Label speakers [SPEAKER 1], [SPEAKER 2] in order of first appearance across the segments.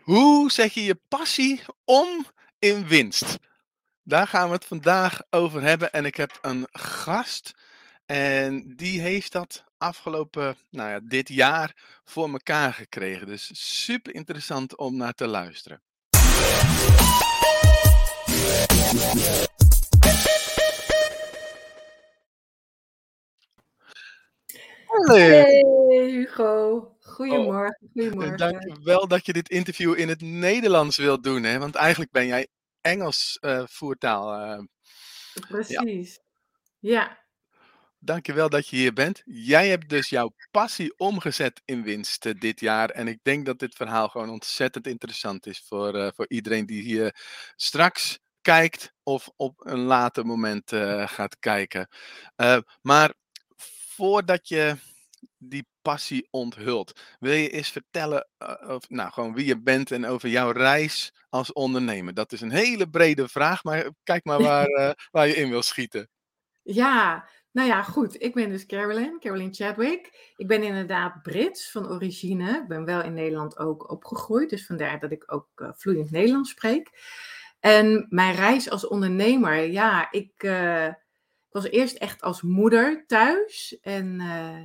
[SPEAKER 1] Hoe zet je je passie om in winst? Daar gaan we het vandaag over hebben. En ik heb een gast. En die heeft dat afgelopen, nou ja, dit jaar voor elkaar gekregen. Dus super interessant om naar te luisteren.
[SPEAKER 2] Hey Hugo, goedemorgen.
[SPEAKER 1] Oh,
[SPEAKER 2] goedemorgen.
[SPEAKER 1] dankjewel dat je dit interview in het Nederlands wilt doen. Hè? Want eigenlijk ben jij Engels uh, voertaal. Uh,
[SPEAKER 2] Precies. Ja. ja.
[SPEAKER 1] Dankjewel dat je hier bent. Jij hebt dus jouw passie omgezet in winst uh, dit jaar. En ik denk dat dit verhaal gewoon ontzettend interessant is voor, voor iedereen die hier straks kijkt of op een later moment gaat kijken. maar voordat je die passie onthult. Wil je eens vertellen uh, of, nou, gewoon wie je bent en over jouw reis als ondernemer? Dat is een hele brede vraag, maar kijk maar waar, uh, waar je in wil schieten.
[SPEAKER 2] Ja, nou ja, goed. Ik ben dus Carolyn, Carolyn Chadwick. Ik ben inderdaad Brits van origine. Ik ben wel in Nederland ook opgegroeid, dus vandaar dat ik ook uh, vloeiend Nederlands spreek. En mijn reis als ondernemer, ja, ik ik was eerst echt als moeder thuis en, uh,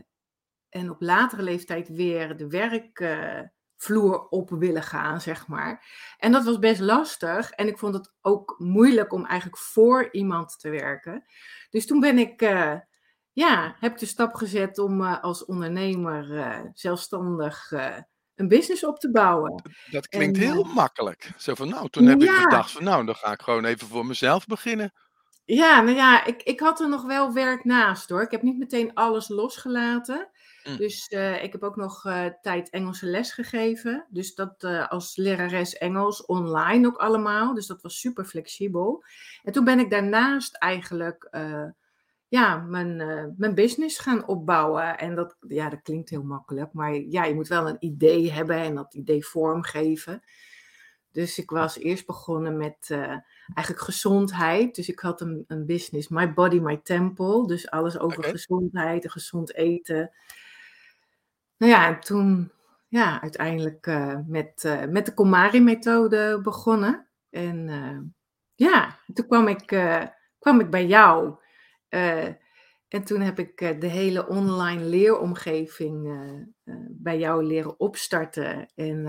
[SPEAKER 2] en op latere leeftijd weer de werkvloer op willen gaan, zeg maar. En dat was best lastig en ik vond het ook moeilijk om eigenlijk voor iemand te werken. Dus toen ben ik, uh, ja, heb de stap gezet om als ondernemer zelfstandig een business op te bouwen.
[SPEAKER 1] Dat klinkt en, heel makkelijk. Zo van, nou, toen heb ja. ik bedacht van, nou, dan ga ik gewoon even voor mezelf beginnen.
[SPEAKER 2] Ja, nou ja, ik, ik had er nog wel werk naast hoor. Ik heb niet meteen alles losgelaten. Mm. Dus uh, ik heb ook nog uh, tijd Engelse les gegeven. Dus dat uh, als lerares Engels online ook allemaal. Dus dat was super flexibel. En toen ben ik daarnaast eigenlijk ja, mijn, mijn business gaan opbouwen. En dat, ja, dat klinkt heel makkelijk. Maar ja, je moet wel een idee hebben en dat idee vormgeven. Dus ik was eerst begonnen met uh, eigenlijk gezondheid. Dus ik had een, een, business, My Body, My Temple. Dus alles over okay. gezondheid en gezond eten. Nou ja, en toen ja, uiteindelijk uh, met, uh, met de Komari-methode begonnen. En ja, toen kwam ik, kwam ik bij jou. en toen heb ik de hele online leeromgeving bij jou leren opstarten. En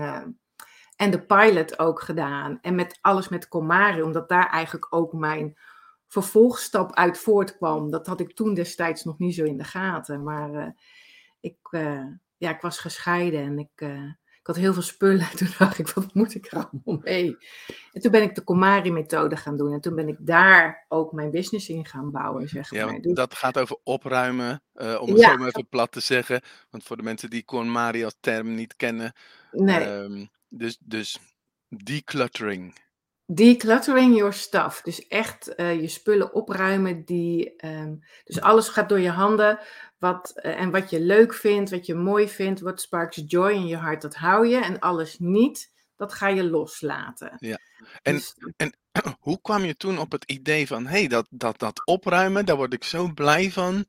[SPEAKER 2] en de pilot ook gedaan. En met alles met Comari, omdat daar eigenlijk ook mijn vervolgstap uit voortkwam. Dat had ik toen destijds nog niet zo in de gaten. Maar ik, ja, ik was gescheiden en ik, uh, ik had heel veel spullen. Toen dacht ik, wat moet ik er allemaal mee? En toen ben ik de Comari-methode gaan doen. En toen ben ik daar ook mijn business in gaan bouwen, zeg
[SPEAKER 1] ja,
[SPEAKER 2] maar.
[SPEAKER 1] Dus... Dat gaat over opruimen, om het ja. zo maar even plat te zeggen. Want voor de mensen die Comari als term niet kennen...
[SPEAKER 2] Nee. Um,
[SPEAKER 1] dus, dus decluttering.
[SPEAKER 2] Decluttering your stuff. Dus echt uh, je spullen opruimen. Die, um, dus alles gaat door je handen. Wat, uh, en wat je leuk vindt, wat je mooi vindt, wat sparks joy in je hart, dat hou je. En alles niet, dat ga je loslaten.
[SPEAKER 1] Ja. En, dus, en hoe kwam je toen op het idee van, hé, hey, dat, dat, dat opruimen, daar word ik zo blij van.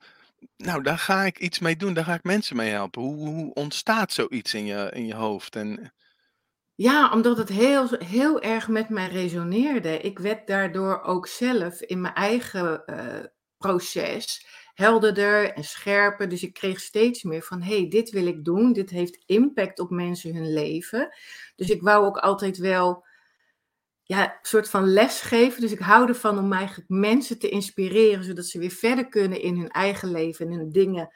[SPEAKER 1] Nou, daar ga ik iets mee doen, daar ga ik mensen mee helpen. Hoe, hoe ontstaat zoiets in je, in je hoofd? En,
[SPEAKER 2] ja, omdat het heel, heel erg met mij resoneerde. Ik werd daardoor ook zelf in mijn eigen uh, proces helderder en scherper. Dus ik kreeg steeds meer van, hé, hey, dit wil ik doen. Dit heeft impact op mensen hun leven. Dus ik wou ook altijd wel ja, een soort van les geven. Dus ik hou ervan om eigenlijk mensen te inspireren, zodat ze weer verder kunnen in hun eigen leven en hun dingen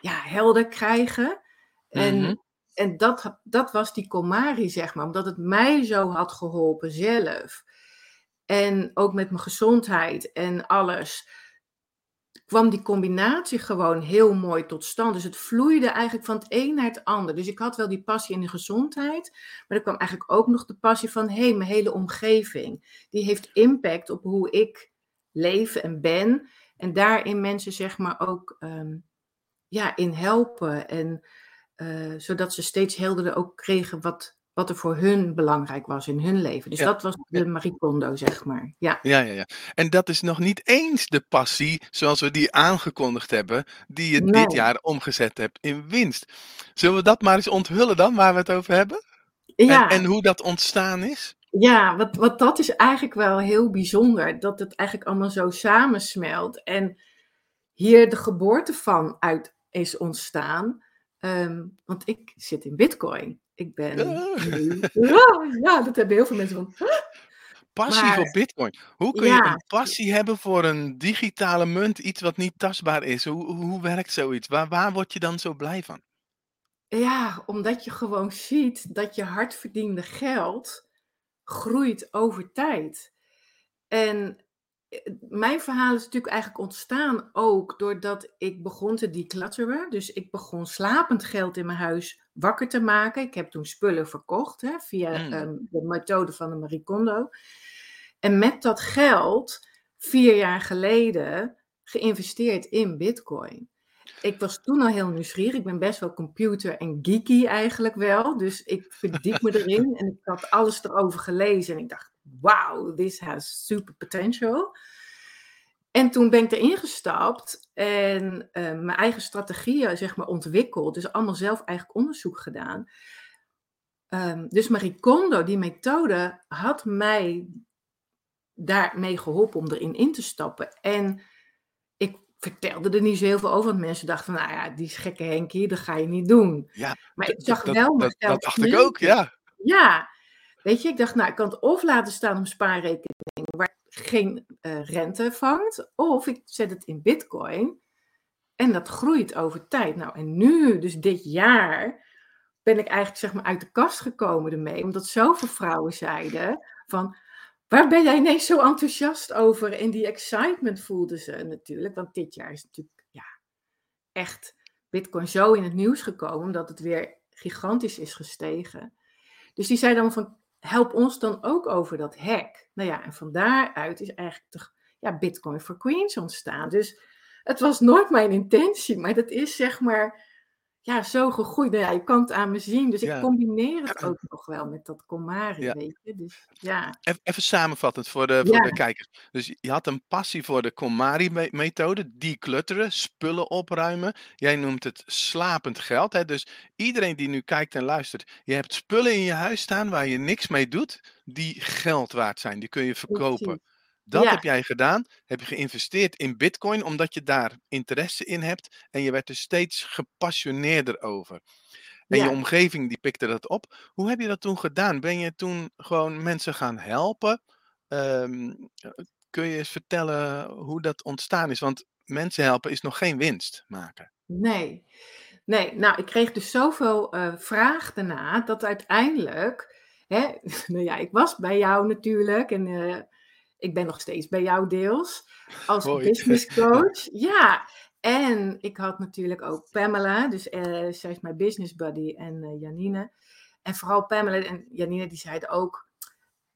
[SPEAKER 2] ja, helder krijgen. En mm-hmm en dat, dat was die Komari, zeg maar, omdat het mij zo had geholpen zelf. En ook met mijn gezondheid en alles. kwam die combinatie gewoon heel mooi tot stand. Dus het vloeide eigenlijk van het een naar het ander. Dus ik had wel die passie in de gezondheid. Maar er kwam eigenlijk ook nog de passie van: hé, hey, mijn hele omgeving. Die heeft impact op hoe ik leef en ben. En daarin mensen, zeg maar, ook um, ja, in helpen. En uh, zodat ze steeds helderder ook kregen wat, wat er voor hun belangrijk was in hun leven. Dus ja. dat was de Marie Kondo, zeg maar. Ja.
[SPEAKER 1] ja. Ja, ja, En dat is nog niet eens de passie, zoals we die aangekondigd hebben, die je nee. dit jaar omgezet hebt in winst. Zullen we dat maar eens onthullen dan, waar we het over hebben? Ja. En, en hoe dat ontstaan is?
[SPEAKER 2] Ja, wat, wat dat is eigenlijk wel heel bijzonder. Dat het eigenlijk allemaal zo samensmelt. En hier de geboorte van uit is ontstaan. Ehm, want ik zit in Bitcoin. Ik ben. Ja, ja, dat hebben heel veel mensen van.
[SPEAKER 1] Passie voor Bitcoin. Hoe kun je een passie hebben voor een digitale munt, iets wat niet tastbaar is? Hoe, hoe werkt zoiets? Waar, waar word je dan zo blij van?
[SPEAKER 2] Ja, omdat je gewoon ziet dat je hardverdiende geld groeit over tijd. En mijn verhaal is natuurlijk eigenlijk ontstaan ook doordat ik begon te declutteren. Dus ik begon slapend geld in mijn huis wakker te maken. Ik heb toen spullen verkocht hè, via mm. ehm, de methode van de Marie Kondo. En met dat geld, vier jaar geleden, geïnvesteerd in Bitcoin. Ik was toen al heel nieuwsgierig. Ik ben best wel computer en geeky eigenlijk wel. Dus ik verdiep me erin en ik had alles erover gelezen. En ik dacht, wow, this has super potential. En toen ben ik erin gestapt en uh, mijn eigen strategieën zeg maar, ontwikkeld. Dus allemaal zelf eigenlijk onderzoek gedaan. Um, dus Marie Kondo, die methode, had mij daarmee geholpen om erin in te stappen. En ik vertelde er niet zo heel veel over, want mensen dachten van, nou ja, die gekke Henkie, dat ga je niet doen.
[SPEAKER 1] Ja, maar ik zag wel dat, dat, dacht ik ook, ja.
[SPEAKER 2] Ja, weet je, ik dacht, nou, ik kan het of laten staan op spaarrekening waar geen uh, rente vangt, of ik zet het in bitcoin en dat groeit over tijd. Nou, en nu, dus dit jaar, ben ik eigenlijk zeg maar uit de kast gekomen ermee, omdat zoveel vrouwen zeiden van, Waar ben jij ineens zo enthousiast over? En die excitement voelden ze natuurlijk. Want dit jaar is natuurlijk ja, echt Bitcoin zo in het nieuws gekomen, omdat het weer gigantisch is gestegen. Dus die zei dan van, help ons dan ook over dat hack. Nou ja, en van daaruit is eigenlijk toch ja, Bitcoin for Queens ontstaan. Dus het was nooit mijn intentie, maar dat is zeg maar ja, zo gegroeid. Nou ja, je kan het aan me zien. Dus ik combineer het ook nog wel met dat Komari, ja. weet je. Dus, ja.
[SPEAKER 1] Even, samenvattend voor de, voor de kijkers. Dus je had een passie voor de Komari-methode, declutteren, spullen opruimen. Jij noemt het slapend geld. Hè? Dus iedereen die nu kijkt en luistert, je hebt spullen in je huis staan waar je niks mee doet, die geld waard zijn. Die kun je verkopen. Dat heb jij gedaan. Heb je geïnvesteerd in Bitcoin omdat je daar interesse in hebt. En je werd er steeds gepassioneerder over. En je omgeving die pikte dat op. Hoe heb je dat toen gedaan? Ben je toen gewoon mensen gaan helpen? Ehm, kun je eens vertellen hoe dat ontstaan is? Want mensen helpen is nog geen winst maken.
[SPEAKER 2] Nee. Nee, nou, ik kreeg dus zoveel uh, vraag daarna dat uiteindelijk. Hè, nou ja, ik was bij jou natuurlijk. En uh, ik ben nog steeds bij jou deels als business coach. Ja, en ik had natuurlijk ook Pamela, dus uh, zij is mijn business buddy en uh, Janine. En vooral Pamela en Janine die zeiden ook,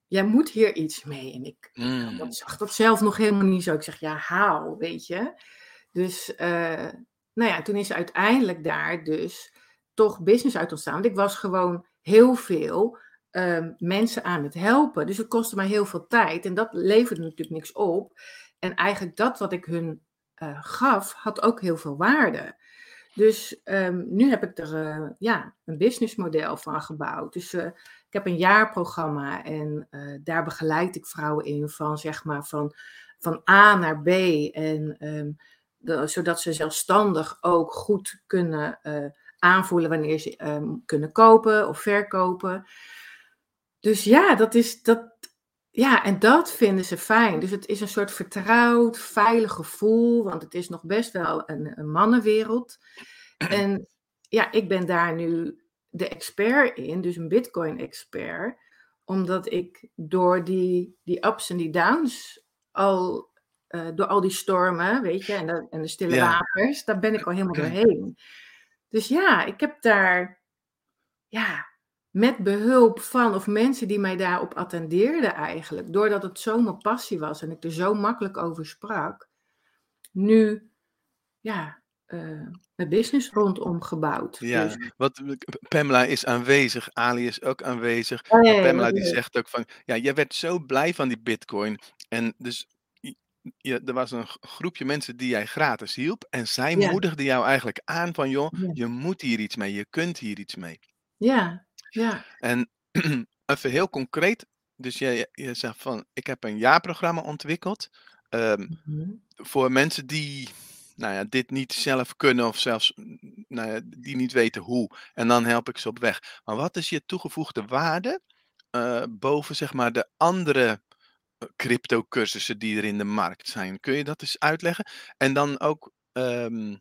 [SPEAKER 2] jij moet hier iets mee. En ik mm. zag dat zelf nog helemaal niet zo. Ik zeg, ja, haal, weet je. Dus, uh, nou ja, toen is uiteindelijk daar dus toch business uit ontstaan. Want ik was gewoon heel veel Ehm, mensen aan het helpen. Dus het kostte mij heel veel tijd en dat leverde natuurlijk niks op. En eigenlijk dat wat ik hun uh, gaf, had ook heel veel waarde. Dus um, nu heb ik er uh, ja, een businessmodel van gebouwd. Dus uh, ik heb een jaarprogramma en daar begeleid ik vrouwen in van zeg maar van, van A naar B. En um, de, zodat ze zelfstandig ook goed kunnen aanvoelen wanneer ze kunnen kopen of verkopen. Dus ja, dat is dat. Ja, en dat vinden ze fijn. Dus het is een soort vertrouwd, veilig gevoel, want het is nog best wel een, een mannenwereld. En ja, ik ben daar nu de expert in, dus een Bitcoin-expert, omdat ik door die, die ups en die downs al, uh, door al die stormen, weet je, en de, en de stille waters, daar ben ik al helemaal doorheen. Dus ja, ik heb daar, ja, met behulp van, of mensen die mij daarop attendeerden eigenlijk, doordat het zo mijn passie was en ik er zo makkelijk over sprak, nu ja, uh, mijn business rondom gebouwd.
[SPEAKER 1] Ja, dus. wat, Pamela is aanwezig, Ali is ook aanwezig. Oh, Pamela die zegt ook van, ja, jij werd zo blij van die bitcoin. En dus je, er was een groepje mensen die jij gratis hielp. En zij moedigde jou eigenlijk aan van, joh, je moet hier iets mee, je kunt hier iets mee.
[SPEAKER 2] Ja, ja.
[SPEAKER 1] En even heel concreet. Dus je, je zegt van, ik heb een jaarprogramma ontwikkeld. Ehm,
[SPEAKER 2] Mhm.
[SPEAKER 1] voor mensen die nou ja, dit niet zelf kunnen of zelfs nou ja, die niet weten hoe. En dan help ik ze op weg. Maar wat is je toegevoegde waarde eh, boven zeg maar de andere eh, crypto cursussen die er in de markt zijn? Kun je dat eens uitleggen? En dan ook ehm,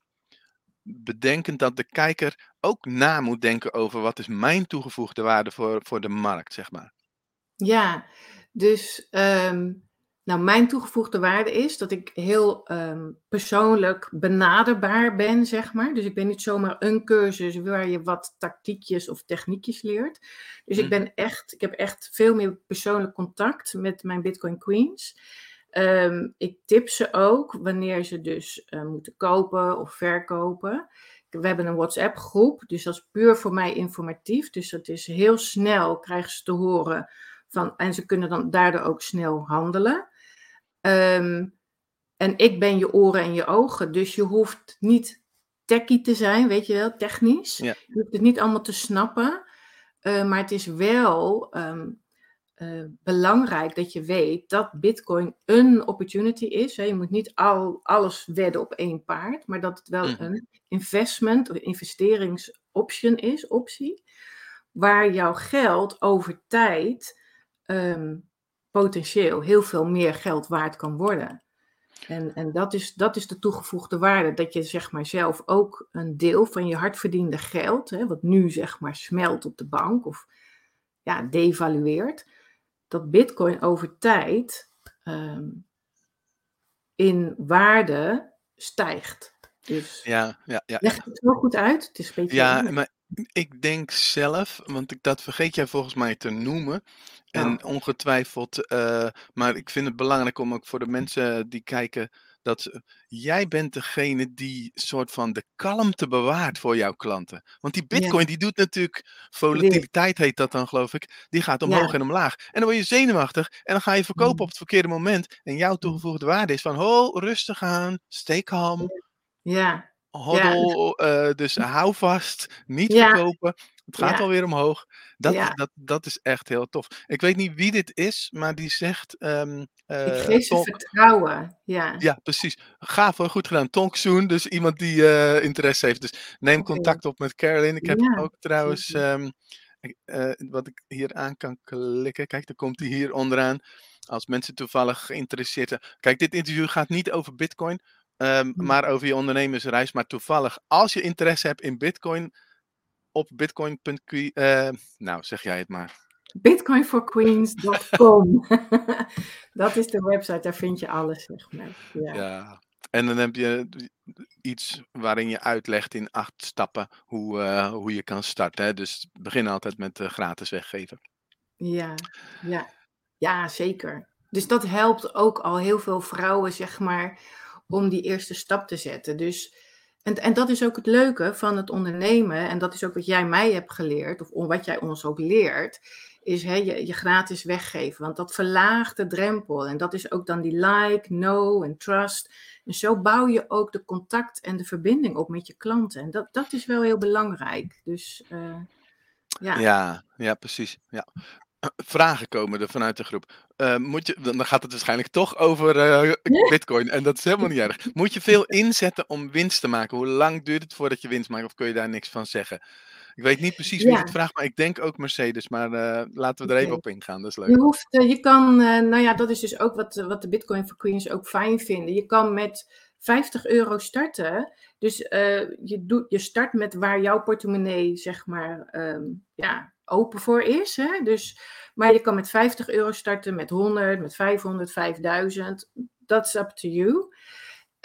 [SPEAKER 1] bedenkend dat de kijker ook na moet denken over wat is mijn toegevoegde waarde voor, voor de markt, zeg maar.
[SPEAKER 2] Ja, dus ehm, nou, mijn toegevoegde waarde is dat ik heel ehm, persoonlijk benaderbaar ben, zeg maar. Dus ik ben niet zomaar een cursus waar je wat tactiekjes of techniekjes leert. Dus ik
[SPEAKER 1] Mhm.
[SPEAKER 2] ben echt, ik heb echt veel meer persoonlijk contact met mijn Bitcoin Queens. Ehm, ik tip ze ook wanneer ze dus eh, moeten kopen of verkopen. We hebben een WhatsApp groep, dus dat is puur voor mij informatief. Dus dat is heel snel krijgen ze te horen van, en ze kunnen dan daardoor ook snel handelen. Ehm, en ik ben je oren en je ogen, dus je hoeft niet techie te zijn, weet je wel, technisch.
[SPEAKER 1] Ja.
[SPEAKER 2] Je hoeft het niet allemaal te snappen, eh, maar het is wel ehm, eh, belangrijk dat je weet dat Bitcoin een opportunity is. Hè. Je moet niet al, alles wedden op één paard, maar dat het wel
[SPEAKER 1] Mhm.
[SPEAKER 2] een investment of investeringsoption is, optie, waar jouw geld over tijd ehm, potentieel heel veel meer geld waard kan worden. En, en dat, is, dat is de toegevoegde waarde, dat je zeg maar zelf ook een deel van je hardverdiende geld, hè, wat nu zeg maar smelt op de bank of ja, devalueert, dat bitcoin over tijd ehm, in waarde stijgt. Dus
[SPEAKER 1] Ja, ja, ja.
[SPEAKER 2] leg het wel goed uit, het is een beetje...
[SPEAKER 1] Ja, maar ik denk zelf, want ik, dat vergeet jij volgens mij te noemen. En
[SPEAKER 2] Oh.
[SPEAKER 1] ongetwijfeld, eh, maar ik vind het belangrijk om ook voor de mensen die kijken, dat ze- jij bent degene die soort van de kalmte bewaart voor jouw klanten. Want die
[SPEAKER 2] Ja.
[SPEAKER 1] bitcoin die doet natuurlijk, volatiliteit heet dat dan geloof ik, die gaat omhoog
[SPEAKER 2] Ja.
[SPEAKER 1] en omlaag. En dan word je zenuwachtig en dan ga je verkopen
[SPEAKER 2] Mm.
[SPEAKER 1] op het verkeerde moment. En jouw toegevoegde waarde is van, ho, rustig aan, stay calm,
[SPEAKER 2] Ja,
[SPEAKER 1] Hoddel, eh, dus hou vast, niet
[SPEAKER 2] Ja.
[SPEAKER 1] verkopen. Het gaat
[SPEAKER 2] Ja.
[SPEAKER 1] alweer omhoog. Dat,
[SPEAKER 2] Ja.
[SPEAKER 1] dat, dat is echt heel tof. Ik weet niet wie dit is, maar die zegt. ehm,
[SPEAKER 2] ik
[SPEAKER 1] eh,
[SPEAKER 2] geef ze vertrouwen. Ja,
[SPEAKER 1] ja, precies. Gaaf hoor, goed gedaan. Tonk Soen, dus iemand die eh, interesse heeft. Dus neem contact op met Caroline. Ik heb
[SPEAKER 2] Ja,
[SPEAKER 1] ook trouwens, ehm, eh, wat ik hier aan kan klikken. Kijk, dan komt hij hier onderaan. Als mensen toevallig geïnteresseerd zijn. Kijk, dit interview gaat niet over Bitcoin, ehm,
[SPEAKER 2] Hm.
[SPEAKER 1] maar over je ondernemersreis. Maar toevallig, als je interesse hebt in Bitcoin, op bitcoin.q. eh, nou, zeg jij het maar.
[SPEAKER 2] bitcoinforqueens.com. dat is de website, daar vind je alles, zeg maar. Ja.
[SPEAKER 1] Ja. En dan heb je iets waarin je uitlegt in acht stappen hoe, eh, hoe je kan starten. Hè? Dus begin altijd met eh, gratis weggeven.
[SPEAKER 2] Ja, ja, ja, zeker. Dus dat helpt ook al heel veel vrouwen, zeg maar, om die eerste stap te zetten. Dus, en, en dat is ook het leuke van het ondernemen, en dat is ook wat jij mij hebt geleerd, of wat jij ons ook leert, is hè, je, je gratis weggeven. Want dat verlaagt de drempel. En dat is ook dan die like, know en trust. En zo bouw je ook de contact en de verbinding op met je klanten. En dat, dat is wel heel belangrijk. Dus uh, ja.
[SPEAKER 1] Ja, ja, precies. Ja. Vragen komen er vanuit de groep. Uh, moet je, dan gaat het waarschijnlijk toch over uh, Bitcoin. En dat is helemaal niet erg. Moet je veel inzetten om winst te maken? Hoe lang duurt het voordat je winst maakt? Of kun je daar niks van zeggen? Ik weet niet precies wie ja. het vraagt, maar ik denk ook Mercedes. Maar uh, laten we er even op ingaan. Dat is leuk.
[SPEAKER 2] Je, hoeft, je kan, nou ja, dat is dus ook wat, wat de Bitcoin for Queens ook fijn vinden. Je kan met 50 euro starten. Dus uh, je, doet, je start met waar jouw portemonnee, zeg maar, um, ja, open voor is. Hè? Dus, maar je kan met 50 euro starten, met 100, met 500, 5000. That's up to you.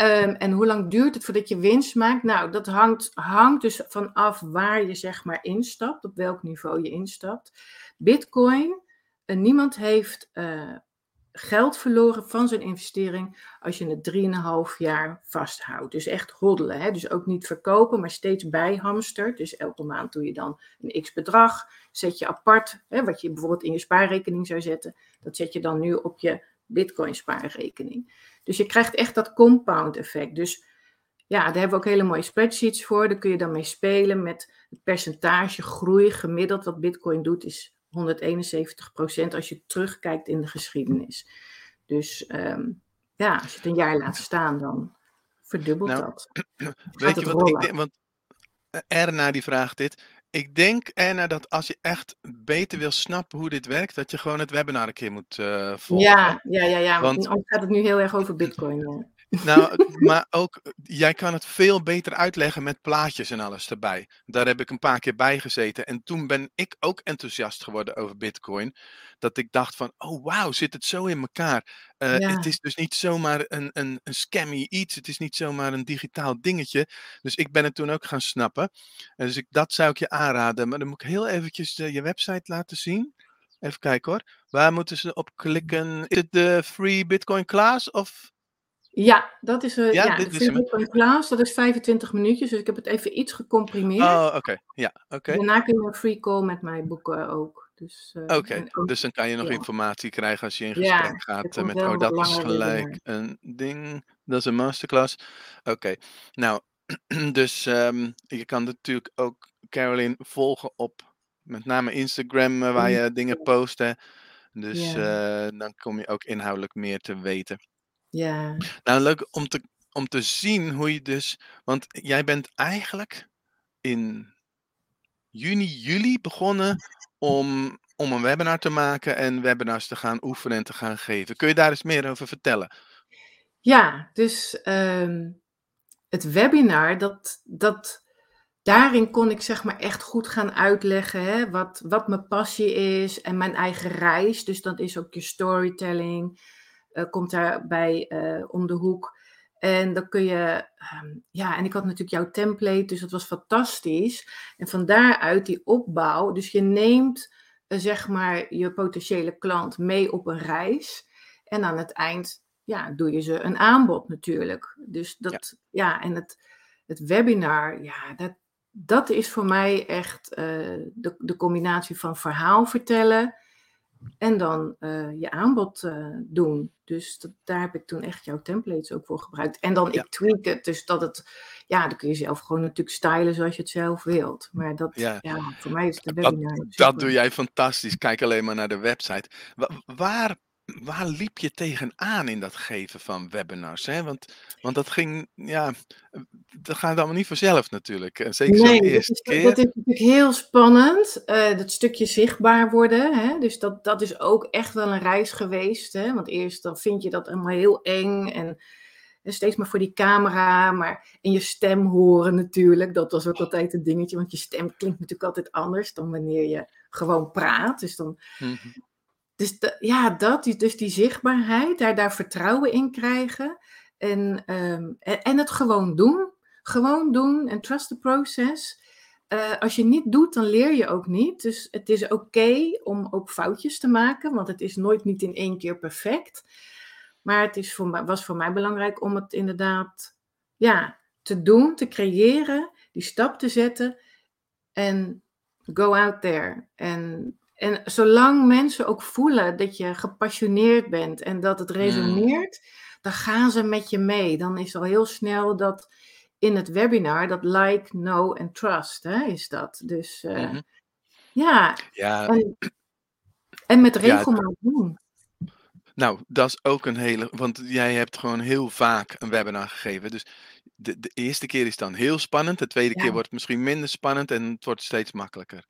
[SPEAKER 2] Um, en hoe lang duurt het voordat je winst maakt? Nou, dat hangt, hangt dus vanaf waar je zeg maar instapt, op welk niveau je instapt. Bitcoin, uh, niemand heeft uh, geld verloren van zijn investering als je het 3,5 jaar vasthoudt. Dus echt hoddelen. Hè? Dus ook niet verkopen, maar steeds bijhamstert. Dus elke maand doe je dan een x bedrag. Zet je apart, hè, wat je bijvoorbeeld in je spaarrekening zou zetten. Dat zet je dan nu op je bitcoin spaarrekening. Dus je krijgt echt dat compound effect. Dus ja, daar hebben we ook hele mooie spreadsheets voor. Daar kun je dan mee spelen met het percentage groei gemiddeld wat bitcoin doet is 171 procent als je terugkijkt in de geschiedenis. Dus ehm, ja, als je het een jaar laat staan, dan verdubbelt
[SPEAKER 1] Nou,
[SPEAKER 2] dat.
[SPEAKER 1] Weet je wat ik denk? Want eh, Erna die vraagt dit. Ik denk, Erna, dat als je echt beter wil snappen hoe dit werkt, dat je gewoon het webinar een keer moet eh, volgen.
[SPEAKER 2] Ja, ja, ja, ja.
[SPEAKER 1] Want-
[SPEAKER 2] Want anders gaat het nu heel erg over Bitcoin.
[SPEAKER 1] Nou, maar ook, jij kan het veel beter uitleggen met plaatjes en alles erbij. Daar heb ik een paar keer bij gezeten. En toen ben ik ook enthousiast geworden over Bitcoin. Dat ik dacht van, oh wauw, zit het zo in elkaar. Eh,
[SPEAKER 2] Ja.
[SPEAKER 1] Het is dus niet zomaar een, een, een scammy iets. Het is niet zomaar een digitaal dingetje. Dus ik ben het toen ook gaan snappen. En dus ik, dat zou ik je aanraden. Maar dan moet ik heel eventjes eh, je website laten zien. Even kijken hoor. Waar moeten ze op klikken? Is het de Free Bitcoin Class of...
[SPEAKER 2] Ja, dat is, eh
[SPEAKER 1] Ja,
[SPEAKER 2] ja,
[SPEAKER 1] dit
[SPEAKER 2] de
[SPEAKER 1] is.
[SPEAKER 2] Bitcoin Class, dat is 25 minuutjes, dus ik heb het even iets gecomprimeerd.
[SPEAKER 1] Oh, oké. Ja, oké.
[SPEAKER 2] Daarna kun je een free call met mij boeken ook. Dus, eh,
[SPEAKER 1] Oké, dus dan kan je nog
[SPEAKER 2] ja.
[SPEAKER 1] informatie krijgen als je in gesprek gaat eh, met, oh
[SPEAKER 2] een
[SPEAKER 1] dat is gelijk een ding, dat is een masterclass. Oké, nou, dus ehm, je kan natuurlijk ook Caroline volgen op met name Instagram, waar je dingen post. Hè. Dus dan kom je ook inhoudelijk meer te weten.
[SPEAKER 2] Ja,
[SPEAKER 1] Nou, leuk om te, om te zien hoe je dus. Want jij bent eigenlijk in juni, juli begonnen om, om een webinar te maken en webinars te gaan oefenen en te gaan geven. Kun je daar eens meer over vertellen?
[SPEAKER 2] ja, dus ehm, het webinar, dat, dat, daarin kon ik zeg maar echt goed gaan uitleggen hè, wat, wat mijn passie is en mijn eigen reis. Dus dat is ook je storytelling, komt daarbij eh om de hoek. En dan kun je, ehm, ja, en ik had natuurlijk jouw template, dus dat was fantastisch. En van daaruit die opbouw, dus je neemt eh, zeg maar je potentiële klant mee op een reis. En aan het eind, ja, doe je ze een aanbod natuurlijk. Dus dat, ja, en het, het webinar, ja, dat, dat is voor mij echt eh, de, de combinatie van verhaal vertellen en dan eh, je aanbod eh, doen. Dus dat, daar heb ik toen echt jouw templates ook voor gebruikt. En dan
[SPEAKER 1] Ja.
[SPEAKER 2] ik tweak het, dus dat het, ja, dan kun je zelf gewoon natuurlijk stylen zoals je het zelf wilt. Maar dat,
[SPEAKER 1] Ja.
[SPEAKER 2] ja, voor mij is de
[SPEAKER 1] Dat,
[SPEAKER 2] webinar.
[SPEAKER 1] dat
[SPEAKER 2] super.
[SPEAKER 1] doe jij fantastisch. Kijk alleen maar naar de website. Wa- waar, waar liep je tegenaan in dat geven van webinars? Hè? Want, want dat ging, ja, dat gaat allemaal niet vanzelf natuurlijk. En zeker
[SPEAKER 2] Nee, dat
[SPEAKER 1] eerste
[SPEAKER 2] is,
[SPEAKER 1] keer.
[SPEAKER 2] dat is natuurlijk heel spannend. eh, dat stukje zichtbaar worden. Hè? Dus dat, dat is ook echt wel een reis geweest. Hè? Want eerst dan vind je dat allemaal heel eng. En, en steeds maar voor die camera. Maar in je stem horen natuurlijk. Dat was ook altijd een dingetje. Want je stem klinkt natuurlijk altijd anders dan wanneer je gewoon praat. Dus dan
[SPEAKER 1] Mhm.
[SPEAKER 2] Dus ja, dat, dus die zichtbaarheid, daar, daar vertrouwen in krijgen. En, ehm, en, en het gewoon doen. Gewoon doen en trust the process. Eh, als je niet doet, dan leer je ook niet. Dus het is oké om ook foutjes te maken, want het is nooit niet in één keer perfect. Maar het is voor was voor mij belangrijk om het inderdaad ja, te doen, te creëren, die stap te zetten en go out there. En, en zolang mensen ook voelen dat je gepassioneerd bent en dat het resoneert, dan gaan ze met je mee. Dan is al heel snel dat in het webinar, dat like, know en trust, hè, is dat. Dus eh,
[SPEAKER 1] Mhm.
[SPEAKER 2] ja,
[SPEAKER 1] Ja,
[SPEAKER 2] en, en met
[SPEAKER 1] Ja,
[SPEAKER 2] regelmaat doen.
[SPEAKER 1] nou, dat is ook een hele. Want jij hebt gewoon heel vaak een webinar gegeven. Dus de, de eerste keer is dan heel spannend. De tweede
[SPEAKER 2] Ja.
[SPEAKER 1] keer wordt het misschien minder spannend en het wordt steeds makkelijker.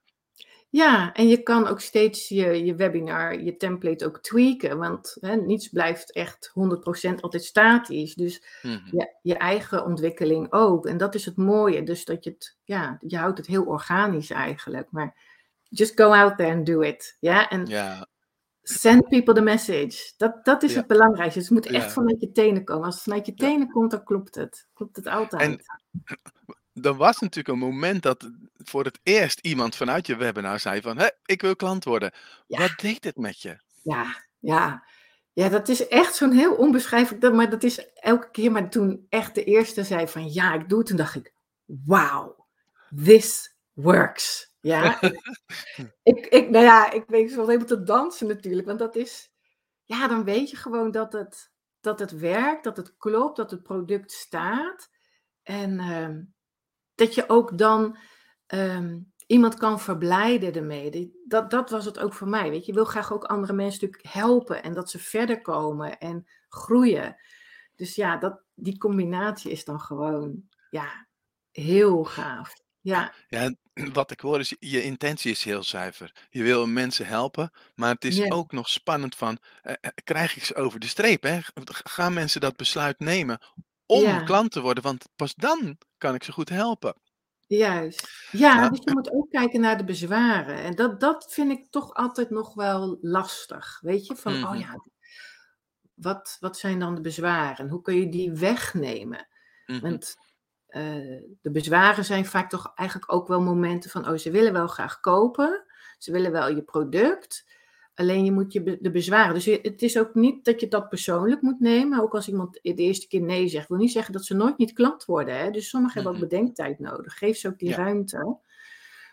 [SPEAKER 2] Ja, en je kan ook steeds je, je webinar, je template ook tweaken. Want hè, niets blijft echt 100% altijd statisch. Dus
[SPEAKER 1] Mhm.
[SPEAKER 2] je, je eigen ontwikkeling ook. En dat is het mooie. Dus dat je het, ja, je houdt het heel organisch eigenlijk. Maar just go out there and do it. Ja, en
[SPEAKER 1] Ja,
[SPEAKER 2] send people the message. Dat, dat is het belangrijkste. Dus het moet echt vanuit je tenen komen. Als het vanuit je tenen komt, dan klopt het. Klopt het altijd.
[SPEAKER 1] En er was natuurlijk een moment dat voor het eerst iemand vanuit je webinar zei van, hé, ik wil klant worden.
[SPEAKER 2] Ja.
[SPEAKER 1] Wat deed het met je?
[SPEAKER 2] Ja, ja. Ja, dat is echt zo'n heel onbeschrijfelijk. Maar dat is elke keer. Maar toen echt de eerste zei van ja, ik doe het. Toen dacht ik, wow, this works. Ja, ik, ik, nou ja, ik weet wel even te dansen natuurlijk. Want dat is, ja, dan weet je gewoon dat het, dat het werkt, dat het klopt, dat het product staat. En ehm, dat je ook dan ehm, iemand kan verblijden ermee. Dat, dat was het ook voor mij. Weet je, je wil graag ook andere mensen natuurlijk helpen en dat ze verder komen en groeien. Dus ja, dat, die combinatie is dan gewoon ja, heel gaaf. Ja.
[SPEAKER 1] ja, wat ik hoor is, je intentie is heel zuiver. Je wil mensen helpen, maar het is ook nog spannend van, eh, eh, krijg ik ze over de streep? Hè? Gaan mensen dat besluit nemen om klant te worden? Want pas dan kan ik ze goed helpen.
[SPEAKER 2] Juist. Ja, dus je moet ook kijken naar de bezwaren. En dat, dat vind ik toch altijd nog wel lastig. Weet je, van, oh mhm. ja, wat, wat zijn dan de bezwaren? Hoe kun je die wegnemen? Mhm. Want uh, de bezwaren zijn vaak toch eigenlijk ook wel momenten van, oh, ze willen wel graag kopen, ze willen wel je product, alleen je moet je de bezwaren. Dus het is ook niet dat je dat persoonlijk moet nemen. Ook als iemand de eerste keer nee zegt, wil niet zeggen dat ze nooit niet klant worden. Hè? Dus sommigen hebben ook mhm. bedenktijd nodig. Geef ze ook die ruimte.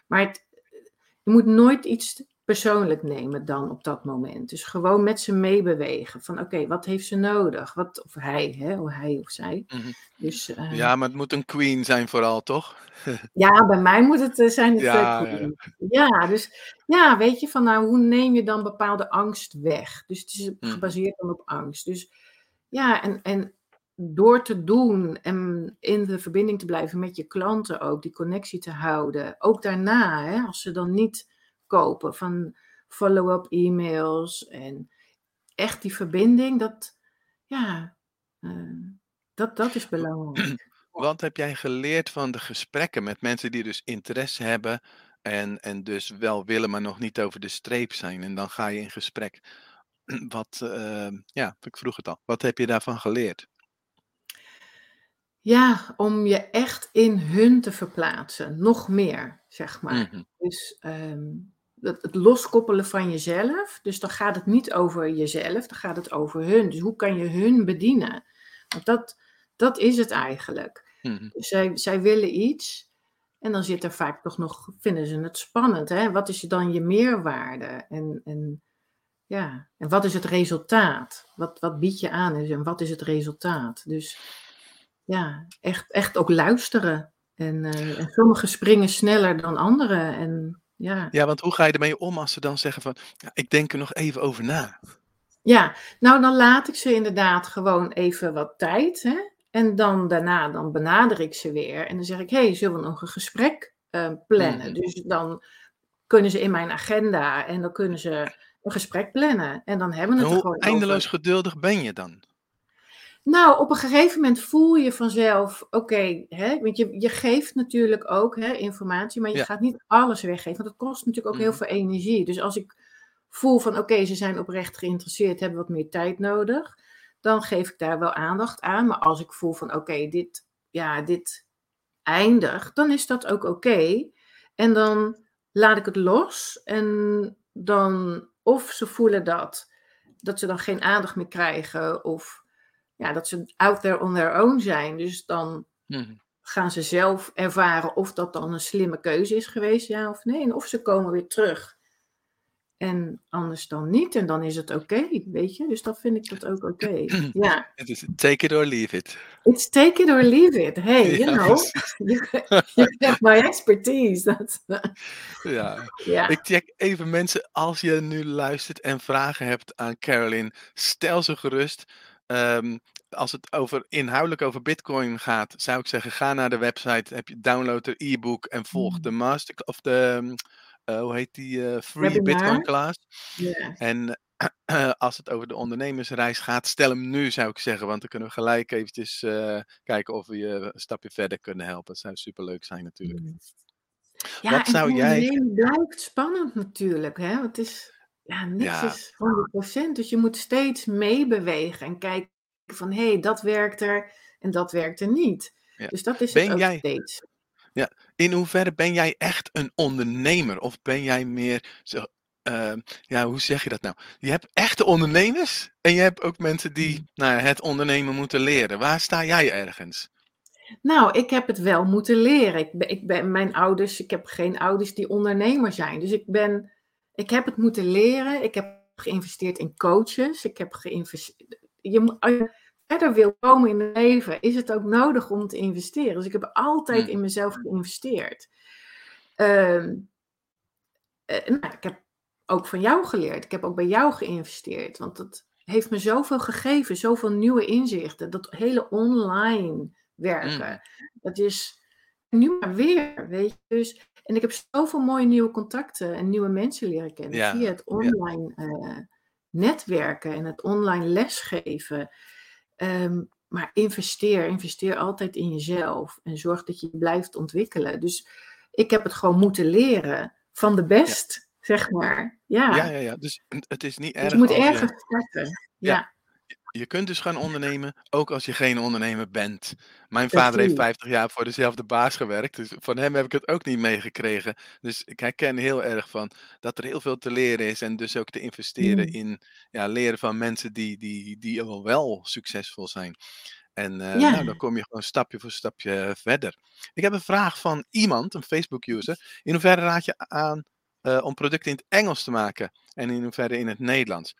[SPEAKER 2] Maar het, je moet nooit iets persoonlijk nemen dan op dat moment. Dus gewoon met ze meebewegen. Van oké, wat heeft ze nodig? Wat, of hij, hè, of hij of zij.
[SPEAKER 1] Mhm. dus, uh, ja, maar het moet een queen zijn vooral, toch?
[SPEAKER 2] ja, bij mij moet het uh, zijn. Het, ja, queen. Ja. ja. dus ja, weet je, van nou, hoe neem je dan bepaalde angst weg? Dus het is mhm. gebaseerd dan op angst. Dus ja, en, en door te doen en in de verbinding te blijven met je klanten ook, die connectie te houden. Ook daarna, hè, als ze dan niet kopen van follow-up e-mails en echt die verbinding, dat, ja, uh, dat, dat is belangrijk.
[SPEAKER 1] Wat heb jij geleerd van de gesprekken met mensen die dus interesse hebben en, en dus wel willen, maar nog niet over de streep zijn? En dan ga je in gesprek. Wat, uh, ja, ik vroeg het al. Wat heb je daarvan geleerd?
[SPEAKER 2] Ja, om je echt in hun te verplaatsen, nog meer, zeg maar. Mm -hmm. Dus um, het loskoppelen van jezelf. Dus dan gaat het niet over jezelf, dan gaat het over hun. Dus hoe kan je hun bedienen? Want dat, dat is het eigenlijk. Mhm. Dus zij, zij willen iets. En dan zit er vaak toch nog, vinden ze het spannend. Hè? Wat is dan je meerwaarde? En, en, ja. en wat is het resultaat? Wat, wat bied je aan en wat is het resultaat? Dus ja, echt, echt ook luisteren. En, uh, en sommigen springen sneller dan anderen. En ja.
[SPEAKER 1] Ja, want hoe ga je ermee om als ze dan zeggen van, ja, ik denk er nog even over na?
[SPEAKER 2] Ja, nou dan laat ik ze inderdaad gewoon even wat tijd. Hè? En dan daarna, dan benader ik ze weer. En dan zeg ik, hey, zullen we nog een gesprek uh, plannen? Mm. Dus dan kunnen ze in mijn agenda en dan kunnen ze een gesprek plannen. En dan hebben we het
[SPEAKER 1] hoe
[SPEAKER 2] gewoon
[SPEAKER 1] eindeloos geduldig ben je dan?
[SPEAKER 2] Nou, op een gegeven moment voel je vanzelf, oké, okay, want je, je geeft natuurlijk ook hè, informatie, maar je gaat niet alles weggeven, want dat kost natuurlijk ook heel mhm. veel energie. Dus als ik voel van, oké, ze zijn oprecht geïnteresseerd, hebben wat meer tijd nodig, dan geef ik daar wel aandacht aan. Maar als ik voel van, oké, dit, ja, dit eindigt, dan is dat ook oké. En dan laat ik het los en dan, of ze voelen dat, dat ze dan geen aandacht meer krijgen, of ja, dat ze out there on their own zijn. Dus dan mhm. gaan ze zelf ervaren of dat dan een slimme keuze is geweest, ja of nee. En of ze komen weer terug. En anders dan niet. En dan is het oké, weet je. Dus dan vind ik dat ook oké. Ja.
[SPEAKER 1] Het is take it or leave it.
[SPEAKER 2] It's take it or leave it. Hey, you know. you have my expertise.
[SPEAKER 1] ja. ja. Ik check even mensen. Als je nu luistert en vragen hebt aan Caroline, stel ze gerust. Um, als het over, inhoudelijk over Bitcoin gaat, zou ik zeggen: ga naar de website, heb je, download de e-book en volg de mm. master of de, uh, hoe heet die, uh, free Bitcoin class. Yeah. En uh, als het over de ondernemersreis gaat, stel hem nu, zou ik zeggen, want dan kunnen we gelijk eventjes kijken of we je een stapje verder kunnen helpen. Dat zou superleuk zijn, natuurlijk. Mm.
[SPEAKER 2] Ja, Wat zou jij. blijft spannend, natuurlijk. Hè? Het is ja, niks ja. is 100%. Dus je moet steeds meebewegen en kijken van hé, hey, dat werkt er en dat werkt er niet. Ja. Dus dat is ben het ook jij, steeds.
[SPEAKER 1] Ja, in hoeverre ben jij echt een ondernemer? Of ben jij meer zo, uh, ja, hoe zeg je dat nou? Je hebt echte ondernemers en je hebt ook mensen die mm. nou, het ondernemen moeten leren. Waar sta jij ergens?
[SPEAKER 2] Nou, ik heb het wel moeten leren. Ik ben, ik ben mijn ouders, ik heb geen ouders die ondernemer zijn. Dus ik ben ik heb het moeten leren. Ik heb geïnvesteerd in coaches. Ik heb geïnvesteerd. Je, als je verder wil komen in het leven, is het ook nodig om te investeren. Dus ik heb altijd in mezelf geïnvesteerd. Ehm, eh, nou, ik heb ook van jou geleerd. Ik heb ook bij jou geïnvesteerd. Want dat heeft me zoveel gegeven, zoveel nieuwe inzichten. Dat hele online werken.
[SPEAKER 1] Mm.
[SPEAKER 2] Dat is nu maar weer, weet je. Dus, en ik heb zoveel mooie nieuwe contacten en nieuwe mensen leren kennen
[SPEAKER 1] Ja,
[SPEAKER 2] via het online eh, netwerken en het online lesgeven. Ehm, maar investeer, investeer altijd in jezelf en zorg dat je blijft ontwikkelen. Dus ik heb het gewoon moeten leren van de
[SPEAKER 1] Ja.
[SPEAKER 2] best, zeg maar.
[SPEAKER 1] Ja,
[SPEAKER 2] Ja,
[SPEAKER 1] ja, ja. Dus het is niet
[SPEAKER 2] dus je
[SPEAKER 1] erg
[SPEAKER 2] moet
[SPEAKER 1] als je
[SPEAKER 2] ergens starten.
[SPEAKER 1] Ja. Je kunt dus gaan ondernemen, ook als je geen ondernemer bent. Mijn vader heeft
[SPEAKER 2] precies.
[SPEAKER 1] 50 jaar voor dezelfde baas gewerkt, dus van hem heb ik het ook niet meegekregen. Dus ik herken heel erg van dat er heel veel te leren is en dus ook te investeren
[SPEAKER 2] Mm.
[SPEAKER 1] in ja, leren van mensen die, die, die al wel succesvol zijn. En eh,
[SPEAKER 2] Ja,
[SPEAKER 1] nou, dan kom je gewoon stapje voor stapje verder. Ik heb een vraag van iemand, een Facebook-user. In hoeverre raad je aan eh, om producten in het Engels te maken en in hoeverre in het Nederlands?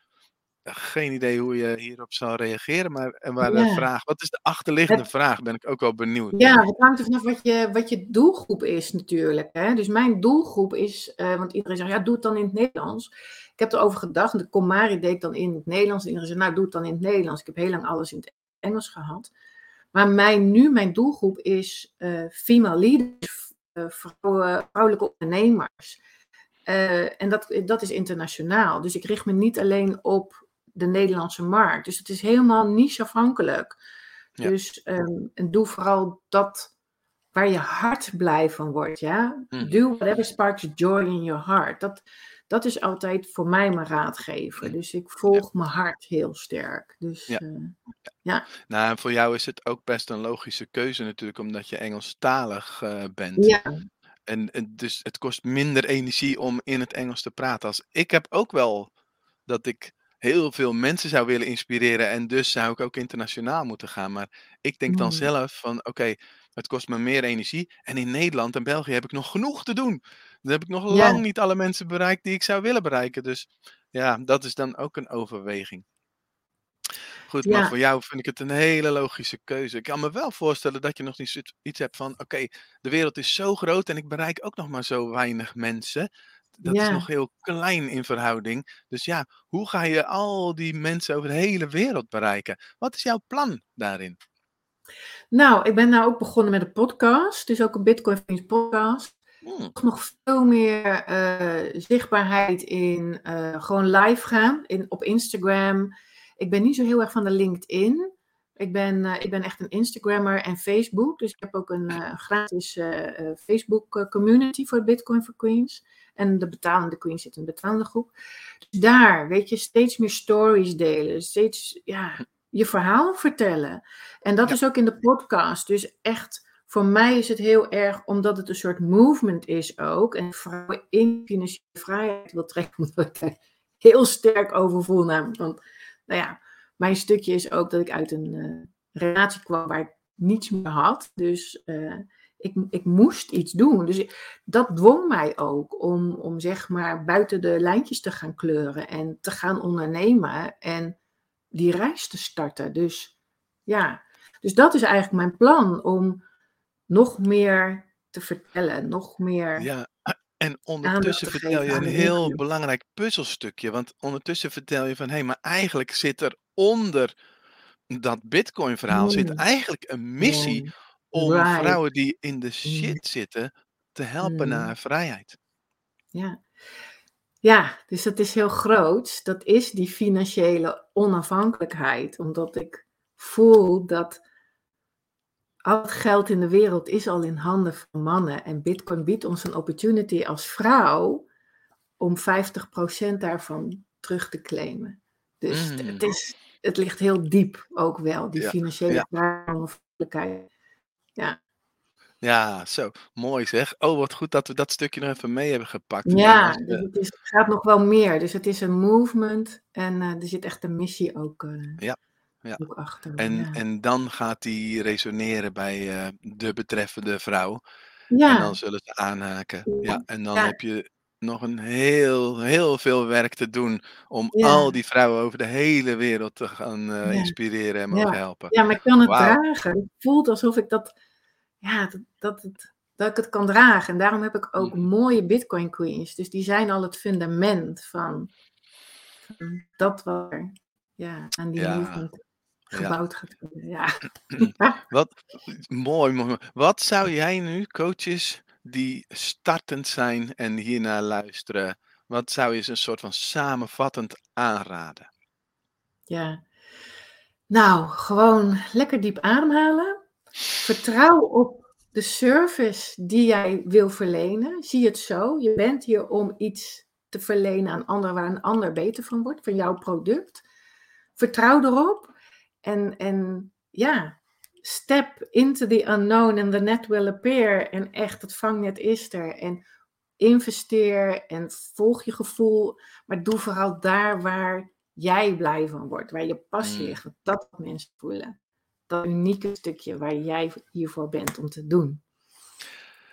[SPEAKER 1] Geen idee hoe je hierop zou reageren, maar, en maar de vraag, wat is de achterliggende
[SPEAKER 2] Het,
[SPEAKER 1] vraag? Ben ik ook wel benieuwd.
[SPEAKER 2] ja, het hangt er vanaf wat je, wat je doelgroep is natuurlijk. Hè? Dus mijn doelgroep is, eh, want iedereen zegt, ja, doe het dan in het Nederlands. Ik heb erover gedacht, de Komari deed ik dan in het Nederlands. En iedereen zei, nou, doe het dan in het Nederlands. Ik heb heel lang alles in het Engels gehad. Maar mijn, nu, mijn doelgroep is eh female leaders, eh, vrouwen, vrouwelijke ondernemers. En dat, dat is internationaal. Dus ik richt me niet alleen op de Nederlandse markt. Dus het is helemaal niche-afhankelijk.
[SPEAKER 1] Ja.
[SPEAKER 2] Dus ehm, en doe vooral dat waar je hart blij van wordt. Ja?
[SPEAKER 1] Mhm.
[SPEAKER 2] Do whatever sparks joy in your heart. Dat, dat is altijd voor mij mijn raadgever. Dus ik
[SPEAKER 1] Ja.
[SPEAKER 2] volg mijn hart heel sterk. Dus
[SPEAKER 1] Ja.
[SPEAKER 2] eh, ja,
[SPEAKER 1] Nou, en voor jou is het ook best een logische keuze natuurlijk, omdat je Engelstalig eh, bent.
[SPEAKER 2] ja,
[SPEAKER 1] En, en dus het kost minder energie om in het Engels te praten. Als, ik heb ook wel dat ik heel veel mensen zou willen inspireren en dus zou ik ook internationaal moeten gaan. Maar ik denk dan
[SPEAKER 2] Mm.
[SPEAKER 1] zelf van oké, het kost me meer energie. En in Nederland en België heb ik nog genoeg te doen. Dan heb ik nog
[SPEAKER 2] ja,
[SPEAKER 1] lang niet alle mensen bereikt die ik zou willen bereiken. Dus ja, dat is dan ook een overweging. Goed, maar
[SPEAKER 2] ja,
[SPEAKER 1] voor jou vind ik het een hele logische keuze. Ik kan me wel voorstellen dat je nog niet iets hebt van: oké, de wereld is zo groot en ik bereik ook nog maar zo weinig mensen. Dat is nog heel klein in verhouding. Dus ja, hoe ga je al die mensen over de hele wereld bereiken? Wat is jouw plan daarin?
[SPEAKER 2] Nou, ik ben nou ook begonnen met een podcast. Dus ook een Bitcoin Friends podcast.
[SPEAKER 1] Hmm,
[SPEAKER 2] nog veel meer eh, zichtbaarheid in eh, gewoon live gaan in, op Instagram. Ik ben niet zo heel erg van de LinkedIn. Ik ben, eh, ik ben echt een Instagrammer en Facebook. Dus ik heb ook een gratis Facebook community voor Bitcoin for Queens. En de betalende Queens zit in een betalende groep. Dus daar, weet je, steeds meer stories delen. Steeds, ja, je verhaal vertellen. En dat
[SPEAKER 1] ja,
[SPEAKER 2] is ook in de podcast. Dus echt voor mij is het heel erg, omdat het een soort movement is ook. En vrouwen in financiële vrijheid wil trekken, omdat ik daar heel sterk over voel. Namelijk, want, nou ja, mijn stukje is ook dat ik uit een eh, relatie kwam waar ik niets meer had. Dus eh, ik, ik moest iets doen. Dus dat dwong mij ook om, om zeg maar buiten de lijntjes te gaan kleuren en te gaan ondernemen en die reis te starten. Dus ja, dus dat is eigenlijk mijn plan om nog meer te vertellen, nog meer
[SPEAKER 1] ja. En ondertussen
[SPEAKER 2] te
[SPEAKER 1] vertel je een heel belangrijk puzzelstukje. Want ondertussen vertel je van hé, maar eigenlijk zit er onder dat Bitcoin-verhaal zit
[SPEAKER 2] Mm,
[SPEAKER 1] eigenlijk een missie
[SPEAKER 2] yeah,
[SPEAKER 1] om
[SPEAKER 2] right.
[SPEAKER 1] vrouwen die in de
[SPEAKER 2] Mm,
[SPEAKER 1] shit zitten te helpen
[SPEAKER 2] mm,
[SPEAKER 1] naar vrijheid.
[SPEAKER 2] ja. ja, dus dat is heel groot. Dat is die financiële onafhankelijkheid. Omdat ik voel dat al het geld in de wereld is al in handen van mannen. En Bitcoin biedt ons een opportunity als vrouw om 50% daarvan terug te claimen. Dus het, het
[SPEAKER 1] Mm,
[SPEAKER 2] is, het ligt heel diep ook wel, die
[SPEAKER 1] ja,
[SPEAKER 2] financiële onafhankelijkheid. Ja,
[SPEAKER 1] ja, zo mooi zeg. Oh, wat goed dat we dat stukje nog even mee hebben gepakt. En
[SPEAKER 2] ja dus
[SPEAKER 1] eh,
[SPEAKER 2] het, is, het gaat nog wel meer. Dus het is een movement en eh, er zit echt een missie ook, eh,
[SPEAKER 1] ja, ja.
[SPEAKER 2] ook achter.
[SPEAKER 1] En,
[SPEAKER 2] Ja,
[SPEAKER 1] en dan gaat die resoneren bij de betreffende vrouw. En
[SPEAKER 2] ja,
[SPEAKER 1] dan zullen ze aanhaken. Ja, en dan
[SPEAKER 2] ja,
[SPEAKER 1] heb je nog een heel, heel veel werk te doen om
[SPEAKER 2] ja,
[SPEAKER 1] al die vrouwen over de hele wereld te gaan eh,
[SPEAKER 2] ja,
[SPEAKER 1] inspireren en mogen
[SPEAKER 2] ja.
[SPEAKER 1] helpen.
[SPEAKER 2] Ja, maar ik kan het dragen. Het voelt alsof ik dat, ja, dat, dat het dat ik het kan dragen. En daarom heb ik ook
[SPEAKER 1] Mhm.
[SPEAKER 2] mooie Bitcoin Queens. Dus die zijn al het fundament van, van dat wat er ja, aan die movement
[SPEAKER 1] Ja.
[SPEAKER 2] gebouwd gaat worden. Ja.
[SPEAKER 1] Wat mooi. Wat zou jij nu, coaches die startend zijn en hiernaar luisteren, wat zou je ze een soort van samenvattend aanraden?
[SPEAKER 2] Ja. Nou, gewoon lekker diep ademhalen. Vertrouw op de service die jij wil verlenen. Zie het zo. Je bent hier om iets te verlenen aan anderen waar een ander beter van wordt, van jouw product. Vertrouw erop. En, en ja, step into the unknown and the net will appear. En echt, het vangnet is er. En investeer en volg je gevoel. Maar doe vooral daar waar jij blij van wordt, waar je passie
[SPEAKER 1] Mm.
[SPEAKER 2] ligt, dat wat mensen voelen. Dat unieke stukje waar jij hiervoor bent om te doen.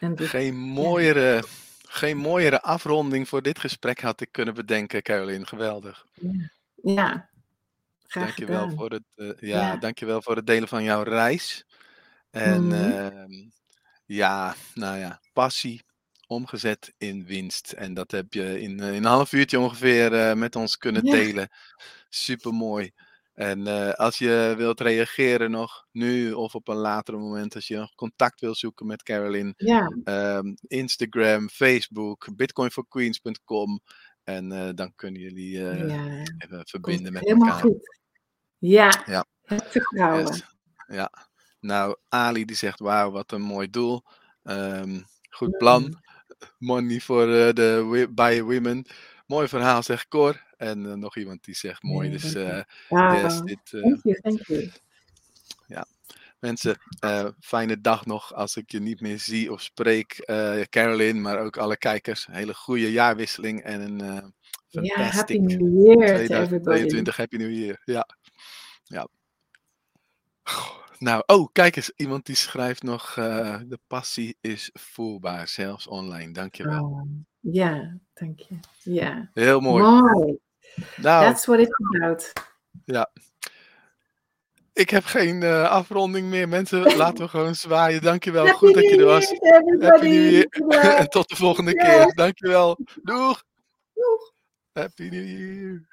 [SPEAKER 2] En dus,
[SPEAKER 1] Geen mooiere, geen mooiere afronding voor dit gesprek had ik kunnen bedenken, Caroline. Geweldig.
[SPEAKER 2] ja, graag
[SPEAKER 1] Dankjewel
[SPEAKER 2] gedaan.
[SPEAKER 1] voor het, eh, ja,
[SPEAKER 2] Ja.
[SPEAKER 1] dankjewel voor het delen van jouw reis. En
[SPEAKER 2] Mhm.
[SPEAKER 1] ehm, ja, nou ja, passie omgezet in winst. En dat heb je in, eh, in een half uurtje ongeveer eh, met ons kunnen
[SPEAKER 2] Ja.
[SPEAKER 1] delen. Super mooi. En als je wilt reageren nog nu of op een later moment, als je nog contact wil zoeken met Caroline,
[SPEAKER 2] Ja,
[SPEAKER 1] ehm, Instagram, Facebook, bitcoinforqueens.com. En dan kunnen jullie
[SPEAKER 2] ja,
[SPEAKER 1] even
[SPEAKER 2] komt
[SPEAKER 1] verbinden met
[SPEAKER 2] helemaal
[SPEAKER 1] elkaar.
[SPEAKER 2] goed. Ja,
[SPEAKER 1] Ja.
[SPEAKER 2] heb vertrouwen.
[SPEAKER 1] Yes. Ja. Nou, Ali die zegt, wauw, wat een mooi doel. Ehm, goed plan.
[SPEAKER 2] Mm.
[SPEAKER 1] Money voor eh, de by women. Mooi verhaal, zegt Cor. En eh, nog iemand die zegt, mooi.
[SPEAKER 2] Ja,
[SPEAKER 1] Dus eh,
[SPEAKER 2] Ja,
[SPEAKER 1] yes, dit,
[SPEAKER 2] thank you, thank you.
[SPEAKER 1] mensen, fijne dag nog als ik je niet meer zie of spreek. Caroline, maar ook alle kijkers. Een hele goede jaarwisseling en een
[SPEAKER 2] Ja, happy new year to everybody.
[SPEAKER 1] 2022. Happy New Year. Ja. ja. Goh, Nou, oh, kijk eens. Iemand die schrijft nog, eh, de passie is voelbaar, zelfs online. Dankjewel.
[SPEAKER 2] Oh, ja, dank je. Ja,
[SPEAKER 1] Heel mooi.
[SPEAKER 2] mooi.
[SPEAKER 1] Nou,
[SPEAKER 2] That's what it's about.
[SPEAKER 1] ja. Ik heb geen eh, afronding meer. Mensen, laten we gewoon zwaaien. Dankjewel.
[SPEAKER 2] Happy
[SPEAKER 1] Goed dat je er was. Happy New Year. En tot de volgende
[SPEAKER 2] Ja.
[SPEAKER 1] keer. Dankjewel. Doeg.
[SPEAKER 2] Doeg.
[SPEAKER 1] Happy New Year.